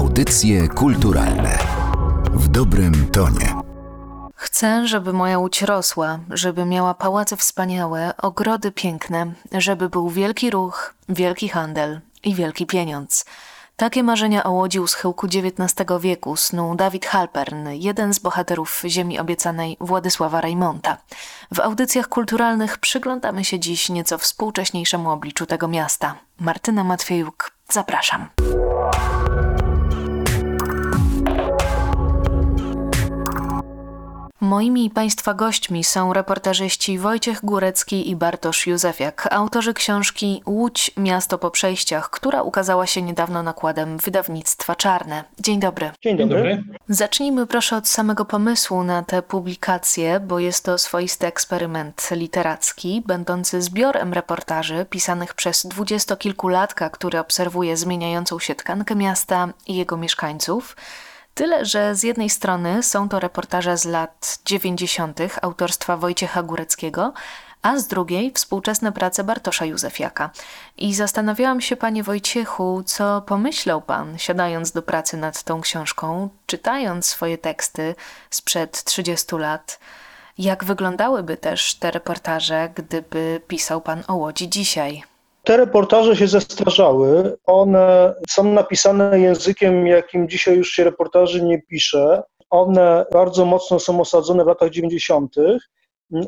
Audycje kulturalne w dobrym tonie. Chcę, żeby moja łódź rosła, żeby miała pałace wspaniałe, ogrody piękne, żeby był wielki ruch, wielki handel i wielki pieniądz. Takie marzenia o łodzi u schyłku XIX wieku snuł Dawid Halpern, jeden z bohaterów Ziemi Obiecanej Władysława Reymonta. W audycjach kulturalnych przyglądamy się dziś nieco współcześniejszemu obliczu tego miasta. Martyna Matwiejuk, zapraszam. Moimi Państwa gośćmi są reportażyści Wojciech Górecki i Bartosz Józefiak, autorzy książki Łódź, miasto po przejściach, która ukazała się niedawno nakładem wydawnictwa Czarne. Dzień dobry. Dzień dobry. Zacznijmy proszę od samego pomysłu na tę publikację, bo jest to swoisty eksperyment literacki, będący zbiorem reportaży pisanych przez dwudziestokilkulatka, który obserwuje zmieniającą się tkankę miasta i jego mieszkańców. Tyle, że z jednej strony są to reportaże z lat 90. autorstwa Wojciecha Góreckiego, a z drugiej współczesne prace Bartosza Józefiaka. I zastanawiałam się, panie Wojciechu, co pomyślał pan, siadając do pracy nad tą książką, czytając swoje teksty sprzed 30 lat. Jak wyglądałyby też te reportaże, gdyby pisał pan o Łodzi dzisiaj? Te reportaże się zestarzały. One są napisane językiem, jakim dzisiaj już się reportaży nie pisze. One bardzo mocno są osadzone w latach 90.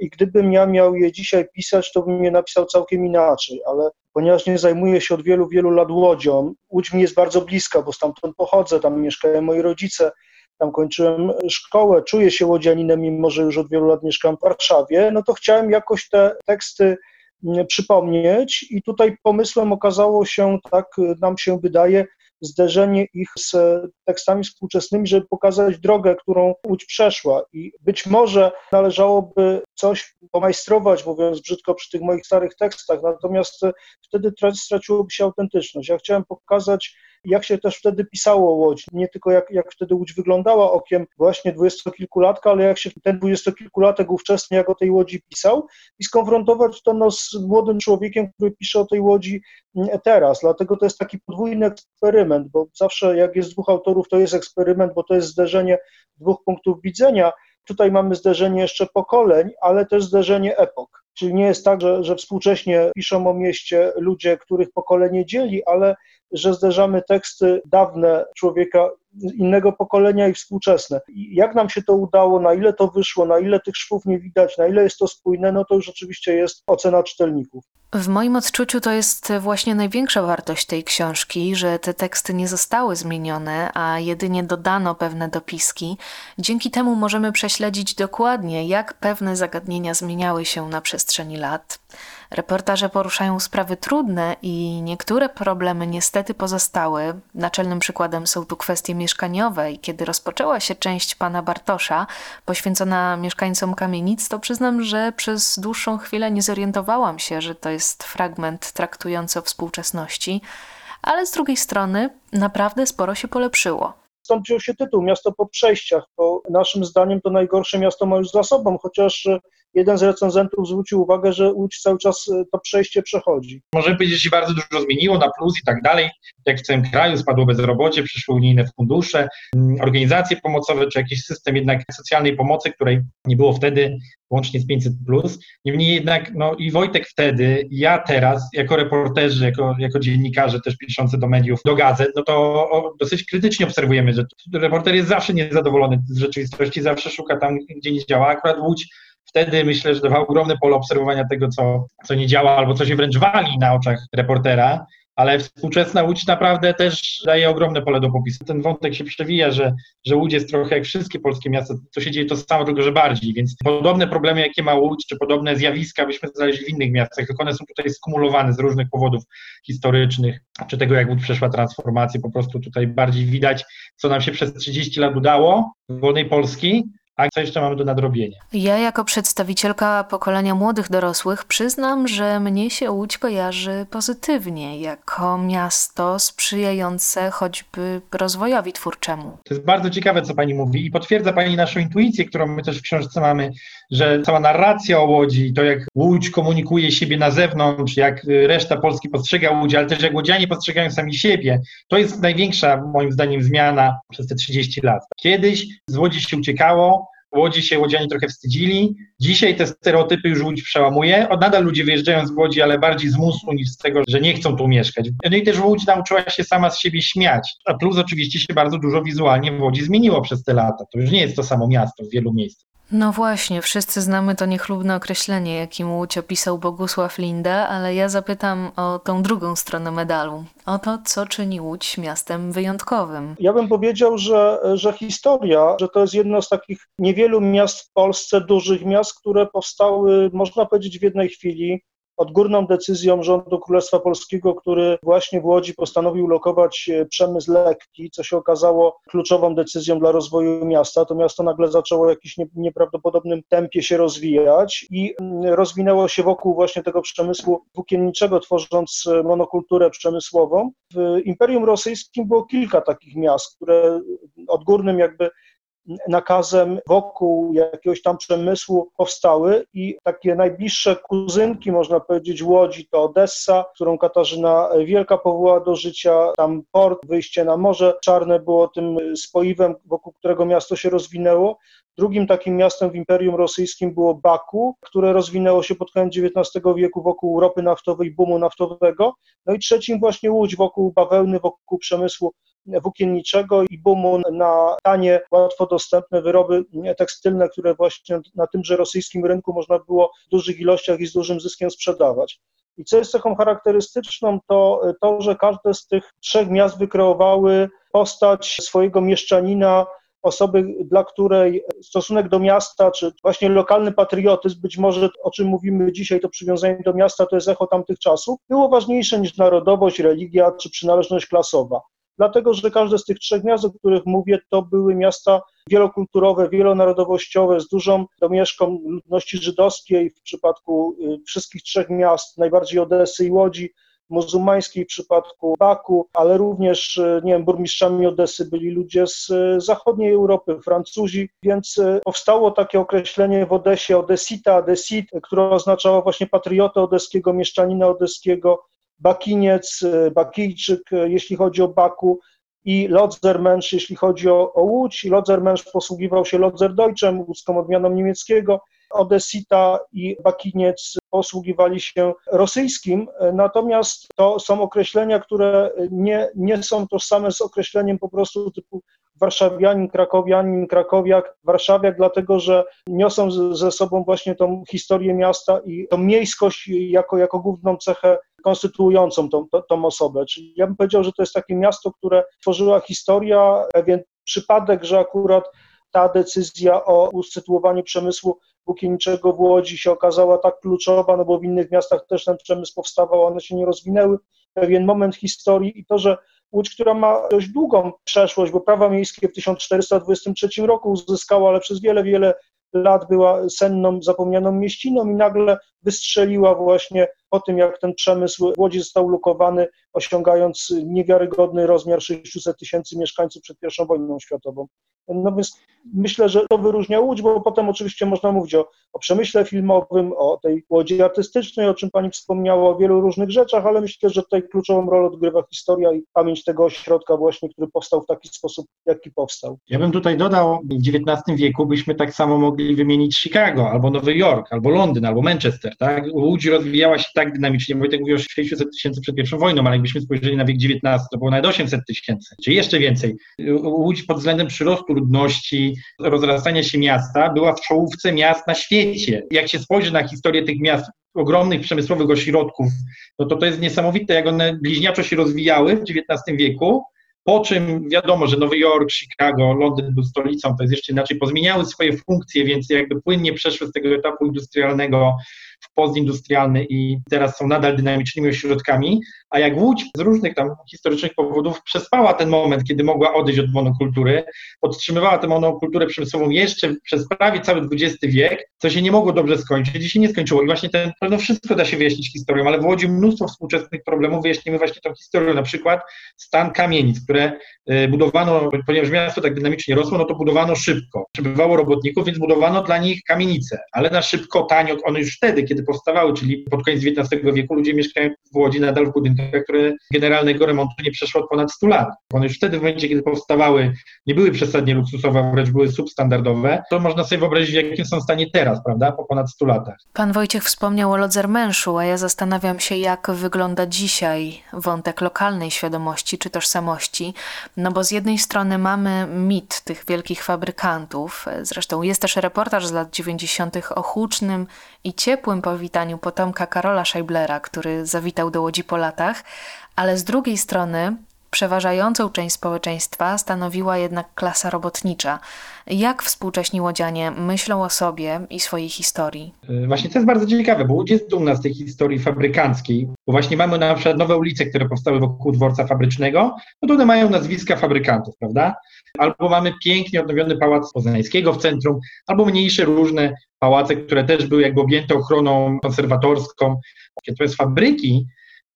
I gdybym ja miał je dzisiaj pisać, to bym je napisał całkiem inaczej, ale ponieważ nie zajmuję się od wielu, wielu lat łodzią, Łódź mi jest bardzo bliska, bo stamtąd pochodzę, tam mieszkają moi rodzice, tam kończyłem szkołę, czuję się łodzianinem, mimo że już od wielu lat mieszkam w Warszawie, no to chciałem jakoś te teksty przypomnieć i tutaj pomysłem okazało się, tak nam się wydaje, zderzenie ich z tekstami współczesnymi, żeby pokazać drogę, którą Łódź przeszła. I być może należałoby coś pomajstrować, mówiąc brzydko, przy tych moich starych tekstach, natomiast wtedy straciłoby się autentyczność. Ja chciałem pokazać, jak się też wtedy pisało Łodź, nie tylko jak, jak wtedy Łódź wyglądała okiem właśnie dwudziestokilkulatka, ale jak się ten dwudziestokilkulatek ówczesny, jak o tej Łodzi pisał i skonfrontować to no, z młodym człowiekiem, który pisze o tej Łodzi mm, teraz. Dlatego to jest taki podwójny eksperyment, bo zawsze jak jest dwóch autorów, to jest eksperyment, bo to jest zderzenie dwóch punktów widzenia. Tutaj mamy zderzenie jeszcze pokoleń, ale też zderzenie epok. Czyli nie jest tak, że, że współcześnie piszą o mieście ludzie, których pokolenie dzieli, ale że zderzamy teksty dawne człowieka innego pokolenia i współczesne. Jak nam się to udało, na ile to wyszło, na ile tych szwów nie widać, na ile jest to spójne, no to już oczywiście jest ocena czytelników. W moim odczuciu to jest właśnie największa wartość tej książki, że te teksty nie zostały zmienione, a jedynie dodano pewne dopiski. Dzięki temu możemy prześledzić dokładnie, jak pewne zagadnienia zmieniały się na przestrzeni lat. Reportaże poruszają sprawy trudne i niektóre problemy niestety pozostały. Naczelnym przykładem są tu kwestie mieszkaniowe i kiedy rozpoczęła się część pana Bartosza poświęcona mieszkańcom kamienic, to przyznam, że przez dłuższą chwilę nie zorientowałam się, że to jest fragment traktujący o współczesności, ale z drugiej strony naprawdę sporo się polepszyło. Stąd wziął się tytuł Miasto po przejściach, bo naszym zdaniem to najgorsze miasto ma już za sobą, chociaż jeden z recenzentów zwrócił uwagę, że Łódź cały czas e, to przejście przechodzi. Możemy powiedzieć, że się bardzo dużo zmieniło na plus i tak dalej. Jak w całym kraju spadło bezrobocie, przyszły unijne fundusze, mm, organizacje pomocowe, czy jakiś system jednak socjalnej pomocy, której nie było wtedy, łącznie z 500. Niemniej jednak, no i Wojtek wtedy, ja teraz, jako reporterzy, jako, jako dziennikarze też piszący do mediów, do gazet, no to dosyć krytycznie obserwujemy, że reporter jest zawsze niezadowolony z rzeczywistości, zawsze szuka tam, gdzie nie działa. Akurat Łódź wtedy myślę, że dawał ogromne pole obserwowania tego, co, co nie działa, albo co się wręcz wali na oczach reportera, ale współczesna Łódź naprawdę też daje ogromne pole do popisu. Ten wątek się przewija, że, że Łódź jest trochę jak wszystkie polskie miasta, to się dzieje to samo, tylko że bardziej, więc podobne problemy, jakie ma Łódź, czy podobne zjawiska byśmy znaleźli w innych miastach, tylko one są tutaj skumulowane z różnych powodów historycznych, czy tego, jak Łódź przeszła transformację, po prostu tutaj bardziej widać, co nam się przez 30 lat udało w wolnej Polski, a co jeszcze mamy do nadrobienia. Ja jako przedstawicielka pokolenia młodych dorosłych przyznam, że mnie się Łódź kojarzy pozytywnie, jako miasto sprzyjające choćby rozwojowi twórczemu. To jest bardzo ciekawe, co pani mówi i potwierdza pani naszą intuicję, którą my też w książce mamy, że cała narracja o Łodzi, to jak Łódź komunikuje siebie na zewnątrz, jak reszta Polski postrzega Łódź, ale też jak łodzianie postrzegają sami siebie, to jest największa moim zdaniem zmiana przez te 30 lat. Kiedyś z Łodzi się uciekało, Łodzi się łodzianie trochę wstydzili. Dzisiaj te stereotypy już Łódź przełamuje. Nadal ludzie wyjeżdżają z Łodzi, ale bardziej z musu niż z tego, że nie chcą tu mieszkać. No i też Łódź nauczyła się sama z siebie śmiać. A plus oczywiście się bardzo dużo wizualnie w Łodzi zmieniło przez te lata. To już nie jest to samo miasto w wielu miejscach. No właśnie, wszyscy znamy to niechlubne określenie, jakim Łódź opisał Bogusław Linda, ale ja zapytam o tą drugą stronę medalu, o to, co czyni Łódź miastem wyjątkowym. Ja bym powiedział, że, że historia, że to jest jedno z takich niewielu miast w Polsce, dużych miast, które powstały, można powiedzieć, w jednej chwili, odgórną decyzją rządu Królestwa Polskiego, który właśnie w Łodzi postanowił lokować e, przemysł lekki, co się okazało kluczową decyzją dla rozwoju miasta. To miasto nagle zaczęło w jakimś nieprawdopodobnym tempie się rozwijać i mm, rozwinęło się wokół właśnie tego przemysłu włókienniczego, tworząc e, monokulturę przemysłową. W Imperium Rosyjskim było kilka takich miast, które odgórnym jakby nakazem wokół jakiegoś tam przemysłu powstały i takie najbliższe kuzynki, można powiedzieć, Łodzi to Odessa, którą Katarzyna Wielka powołała do życia, tam port, wyjście na Morze Czarne było tym spoiwem, wokół którego miasto się rozwinęło. Drugim takim miastem w Imperium Rosyjskim było Baku, które rozwinęło się pod koniec XIX wieku wokół ropy naftowej, boomu naftowego. No i trzecim właśnie Łódź wokół bawełny, wokół przemysłu włókienniczego i boomu na tanie, łatwo dostępne wyroby tekstylne, które właśnie na tymże rosyjskim rynku można było w dużych ilościach i z dużym zyskiem sprzedawać. I co jest cechą charakterystyczną, to to, że każde z tych trzech miast wykreowały postać swojego mieszczanina, osoby, dla której stosunek do miasta, czy właśnie lokalny patriotyzm, być może o czym mówimy dzisiaj, to przywiązanie do miasta to jest echo tamtych czasów, było ważniejsze niż narodowość, religia czy przynależność klasowa dlatego że każde z tych trzech miast, o których mówię, to były miasta wielokulturowe, wielonarodowościowe, z dużą domieszką ludności żydowskiej w przypadku y, wszystkich trzech miast, najbardziej Odesy i Łodzi, muzułmańskiej w przypadku Baku, ale również, y, nie wiem, burmistrzami Odesy byli ludzie z y, zachodniej Europy, Francuzi, więc powstało takie określenie w Odesie Odesita, Odesit, które oznaczało właśnie patriotę odeskiego, mieszczanina odeskiego, Bakiniec, e, Bakijczyk, e, jeśli chodzi o Baku i Lodzermensch, jeśli chodzi o, o Łódź. Lodzermensch posługiwał się Lodzerdeutschem, łódzką odmianą niemieckiego. Odesita i Bakiniec posługiwali się rosyjskim, e, natomiast to są określenia, które nie, nie są tożsame z określeniem po prostu typu warszawianin, krakowianin, krakowiak, warszawiak, dlatego że niosą ze sobą właśnie tą historię miasta i tą miejskość jako, jako główną cechę konstytuującą tą, tą, osobę. Czyli ja bym powiedział, że to jest takie miasto, które tworzyła historia, pewien przypadek, że akurat ta decyzja o usytuowaniu przemysłu włókienniczego w Łodzi się okazała tak kluczowa, no bo w innych miastach też ten przemysł powstawał, one się nie rozwinęły. Pewien moment historii i to, że Łódź, która ma dość długą przeszłość, bo prawa miejskie w 1423 roku uzyskała, ale przez wiele, wiele lat była senną, zapomnianą mieściną i nagle wystrzeliła właśnie po tym, jak ten przemysł w Łodzi został lukowany, osiągając niewiarygodny rozmiar 600 tysięcy mieszkańców przed I wojną światową. No więc myślę, że to wyróżnia Łódź, bo potem oczywiście można mówić o, o przemyśle filmowym, o tej Łodzi artystycznej, o czym Pani wspomniała, o wielu różnych rzeczach, ale myślę, że tutaj kluczową rolę odgrywa historia i pamięć tego ośrodka właśnie, który powstał w taki sposób, jaki powstał. Ja bym tutaj dodał, w XIX wieku byśmy tak samo mogli wymienić Chicago, albo Nowy Jork, albo Londyn, albo Manchester, tak? Łódź rozwijała się tak dynamicznie, Wojtek mówił o 600 tysięcy przed pierwszą wojną, ale jakbyśmy spojrzeli na wiek XIX, to było nawet 800 tysięcy, czy jeszcze więcej. Łódź pod względem przyrostu ludności, rozrastania się miasta była w czołówce miast na świecie. Jak się spojrzy na historię tych miast, ogromnych przemysłowych ośrodków, no to to jest niesamowite, jak one bliźniaczo się rozwijały w XIX wieku, po czym wiadomo, że Nowy Jork, Chicago, Londyn był stolicą, to jest jeszcze inaczej, pozmieniały swoje funkcje, więc jakby płynnie przeszły z tego etapu industrialnego w postindustrialny i teraz są nadal dynamicznymi ośrodkami, A jak Łódź z różnych tam historycznych powodów przespała ten moment, kiedy mogła odejść od monokultury, podtrzymywała tę monokulturę przemysłową jeszcze przez prawie cały XX wiek, co się nie mogło dobrze skończyć i się nie skończyło. I właśnie ten, no wszystko da się wyjaśnić historią, ale w Łodzi mnóstwo współczesnych problemów wyjaśnimy właśnie tą historią, na przykład stan kamienic, które y, budowano, ponieważ miasto tak dynamicznie rosło, no to budowano szybko. Przybywało robotników, więc budowano dla nich kamienice, ale na szybko, tanio, one już wtedy, kiedy powstawały, czyli pod koniec XIX wieku, ludzie mieszkają w Łodzi nadal w budynkach, które generalnego remontu nie przeszło od ponad 100 lat. One już wtedy, w momencie, kiedy powstawały, nie były przesadnie luksusowe, wręcz były substandardowe, to można sobie wyobrazić, w jakim są stanie teraz, prawda, po ponad 100 latach. Pan Wojciech wspomniał o Lodzermenszu, a ja zastanawiam się, jak wygląda dzisiaj wątek lokalnej świadomości czy tożsamości, no bo z jednej strony mamy mit tych wielkich fabrykantów, zresztą jest też reportaż z lat 90. o hucznym i ciepłym powitaniu potomka Karola Scheiblera, który zawitał do Łodzi po ale z drugiej strony Przeważającą część społeczeństwa stanowiła jednak klasa robotnicza. Jak współcześni łodzianie myślą o sobie i swojej historii? Y, właśnie to jest bardzo ciekawe, bo Łódź jest dumna z tej historii fabrykanckiej, bo właśnie mamy na przykład nowe ulice, które powstały wokół dworca fabrycznego, no to one mają nazwiska fabrykantów, prawda? Albo mamy pięknie odnowiony pałac Poznańskiego w centrum, albo mniejsze różne pałace, które też były jakby objęte ochroną konserwatorską. Natomiast fabryki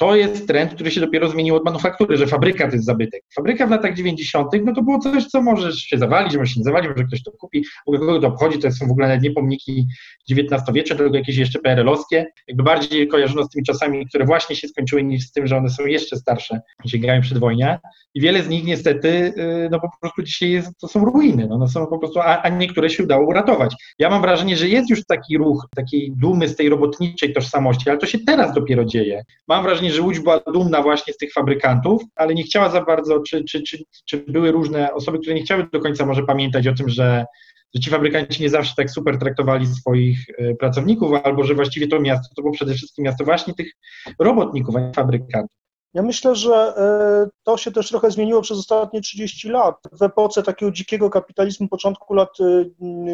to jest trend, który się dopiero zmienił od manufaktury, że fabryka to jest zabytek. Fabryka w latach 90. no to było coś, co może się zawalić, może się nie zawalić, może ktoś to kupi, w ogóle kogo to obchodzi, to są w ogóle nie pomniki XIX-wieczne, tylko jakieś jeszcze PRL-owskie, jakby bardziej kojarzono z tymi czasami, które właśnie się skończyły niż z tym, że one są jeszcze starsze, sięgają przedwojnia i wiele z nich niestety, y, no po prostu dzisiaj jest, to są ruiny, no, no są po prostu, a, a niektóre się udało uratować. Ja mam wrażenie, że jest już taki ruch, takiej dumy z tej robotniczej tożsamości, ale to się teraz dopiero dzieje. Mam wrażenie, że Łódź była dumna właśnie z tych fabrykantów, ale nie chciała za bardzo, czy, czy, czy, czy były różne osoby, które nie chciały do końca może pamiętać o tym, że, że ci fabrykanci nie zawsze tak super traktowali swoich e, pracowników, albo że właściwie to miasto to było przede wszystkim miasto właśnie tych robotników, a nie fabrykantów. Ja myślę, że e, to się też trochę zmieniło przez ostatnie 30 lat. W epoce takiego dzikiego kapitalizmu początku lat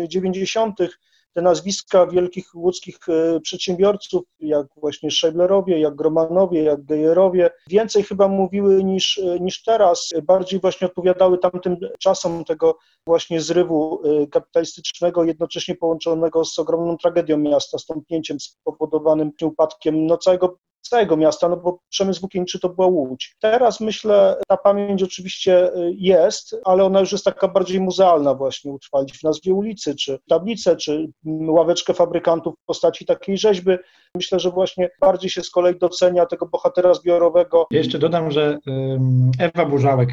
90 e, te nazwiska wielkich łódzkich e, przedsiębiorców, jak właśnie Scheiblerowie, jak Gromanowie, jak Gejerowie, więcej chyba mówiły niż, e, niż teraz, bardziej właśnie odpowiadały tamtym czasom tego właśnie zrywu e, kapitalistycznego, jednocześnie połączonego z ogromną tragedią miasta, stąpnięciem spowodowanym upadkiem. No, całego całego miasta, no bo przemysł włókienniczy to była Łódź. Teraz myślę, ta pamięć oczywiście y, jest, ale ona już jest taka bardziej muzealna właśnie, utrwalić w nazwie ulicy, czy tablicę, czy ławeczkę fabrykantów w postaci takiej rzeźby. Myślę, że właśnie bardziej się z kolei docenia tego bohatera zbiorowego. Jeszcze dodam, że Ewa Burzałek,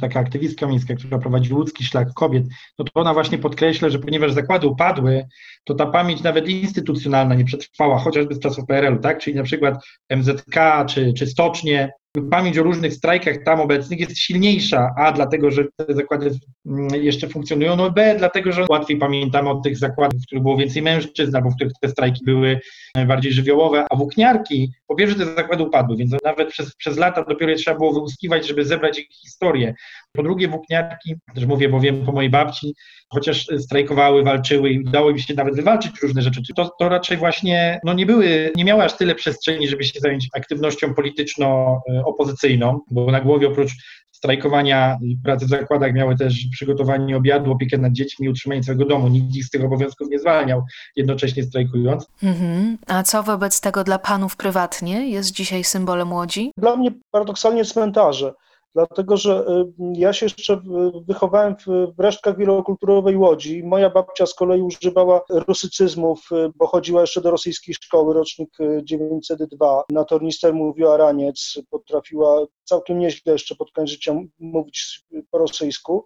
taka aktywistka miejska, która prowadzi łódzki szlak kobiet, no to ona właśnie podkreśla, że ponieważ zakłady upadły, to ta pamięć nawet instytucjonalna nie przetrwała, chociażby z czasów PRL-u, tak? Czyli na przykład MZK czy, czy stocznie, pamięć o różnych strajkach tam obecnych jest silniejsza, a dlatego, że te zakłady mm, jeszcze funkcjonują, no b dlatego, że łatwiej pamiętamy od tych zakładów, w których było więcej mężczyzn, albo w których te strajki były bardziej żywiołowe, a włókniarki, po pierwsze te zakłady upadły, więc nawet przez, przez lata dopiero je trzeba było wyłuskiwać, żeby zebrać ich historię. Po drugie włókniarki, też mówię, bo wiem po mojej babci, chociaż strajkowały, walczyły i udało im się nawet wywalczyć różne rzeczy, to, to raczej właśnie no nie były, nie miały aż tyle przestrzeni, żeby się zająć aktywnością polityczno-opozycyjną, bo na głowie oprócz strajkowania i pracy w zakładach miały też przygotowanie obiadu, opiekę nad dziećmi i utrzymanie swojego domu. Nikt ich z tych obowiązków nie zwalniał, jednocześnie strajkując. Mhm. A co wobec tego dla panów prywatnie jest dzisiaj symbolem Łodzi? Dla mnie paradoksalnie cmentarze dlatego że y, ja się jeszcze wychowałem w, resztkach wielokulturowej Łodzi. Moja babcia z kolei używała rusycyzmów, y, bo chodziła jeszcze do rosyjskiej szkoły, rocznik 902. Y, Na tornister mówiła raniec, potrafiła całkiem nieźle jeszcze pod koniec życia mówić po rosyjsku.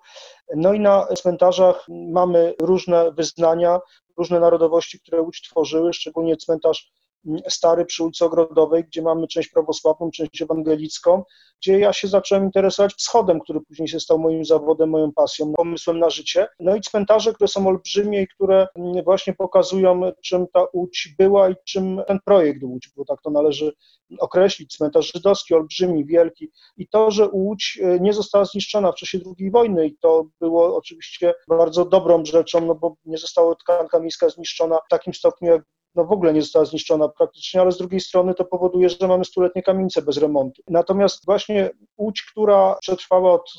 No i na cmentarzach mamy różne wyznania, różne narodowości, które Łódź tworzyły, szczególnie cmentarz stary przy ulicy Ogrodowej, gdzie mamy część prawosławną, część ewangelicką, gdzie ja się zacząłem interesować wschodem, który później się stał moim zawodem, moją pasją, pomysłem na życie. No i cmentarze, które są olbrzymie i które właśnie pokazują, czym ta Łódź była i czym ten projekt Łódź, bo tak to należy określić. Cmentarz żydowski, olbrzymi, wielki i to, że Łódź e, nie została zniszczona w czasie II wojny i to było oczywiście bardzo dobrą rzeczą, no bo nie została tkanka miejska zniszczona w takim stopniu, jak no w ogóle nie została zniszczona praktycznie, ale z drugiej strony to powoduje, że mamy stuletnie kamienice bez remontu. Natomiast właśnie Łódź, która przetrwała od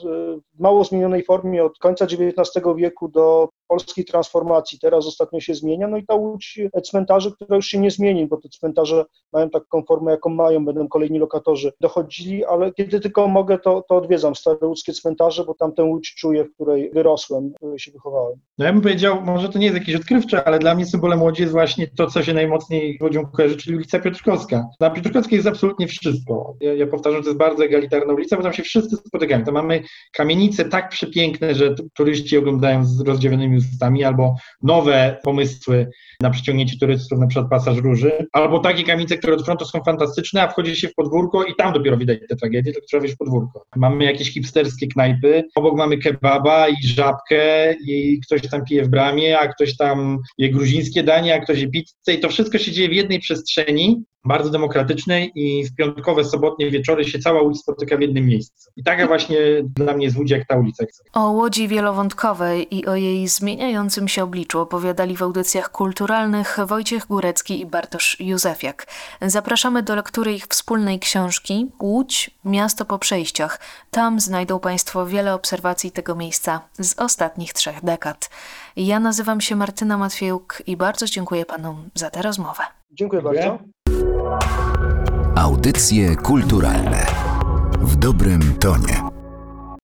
w mało zmienionej formie od końca XIX wieku do polskiej transformacji, teraz ostatnio się zmienia, no i ta Łódź cmentarzy, która już się nie zmieni, bo te cmentarze mają taką formę, jaką mają, będą kolejni lokatorzy dochodzili, ale kiedy tylko mogę, to, to odwiedzam stare łódzkie cmentarze, bo tam tę Łódź czuję, w której wyrosłem, w której się wychowałem. No ja bym powiedział, może to nie jest jakieś odkrywcze, ale dla mnie symbolem Łodzi jest właśnie to, co się najmocniej Łodzią kojarzy, czyli ulica Piotrkowska. Na Piotrkowskiej jest absolutnie wszystko. Ja, ja powtarzam, to jest bardzo egalitarna ulica, bo tam się wszyscy spotykają. To mamy kamienice tak przepiękne, że turyści oglądają z rozdziawionymi albo nowe pomysły na przyciągnięcie turystów, na przykład pasaż róży, albo takie kamienice, które od frontu są fantastyczne, a wchodzi się w podwórko i tam dopiero widać te tragedie, tylko trzeba wejść w podwórko. Mamy jakieś hipsterskie knajpy, obok mamy kebaba i żabkę i ktoś tam pije w bramie, a ktoś tam je gruzińskie danie, a ktoś je pizzę i to wszystko się dzieje w jednej przestrzeni, bardzo demokratycznej i w piątkowe, sobotnie wieczory się cała Łódź spotyka w jednym miejscu. I taka właśnie dla mnie jest Łódź jak ta ulica. O Łodzi wielowątkowej i o jej zmieniającym się obliczu opowiadali w audycjach kulturalnych Wojciech Górecki i Bartosz Józefiak. Zapraszamy do lektury ich wspólnej książki Łódź, miasto po przejściach. Tam znajdą Państwo wiele obserwacji tego miejsca z ostatnich trzech dekad. Ja nazywam się Martyna Matwiejuk i bardzo dziękuję Panom za tę rozmowę. Dziękuję Dziękuję. bardzo. Audycje kulturalne w dobrym tonie.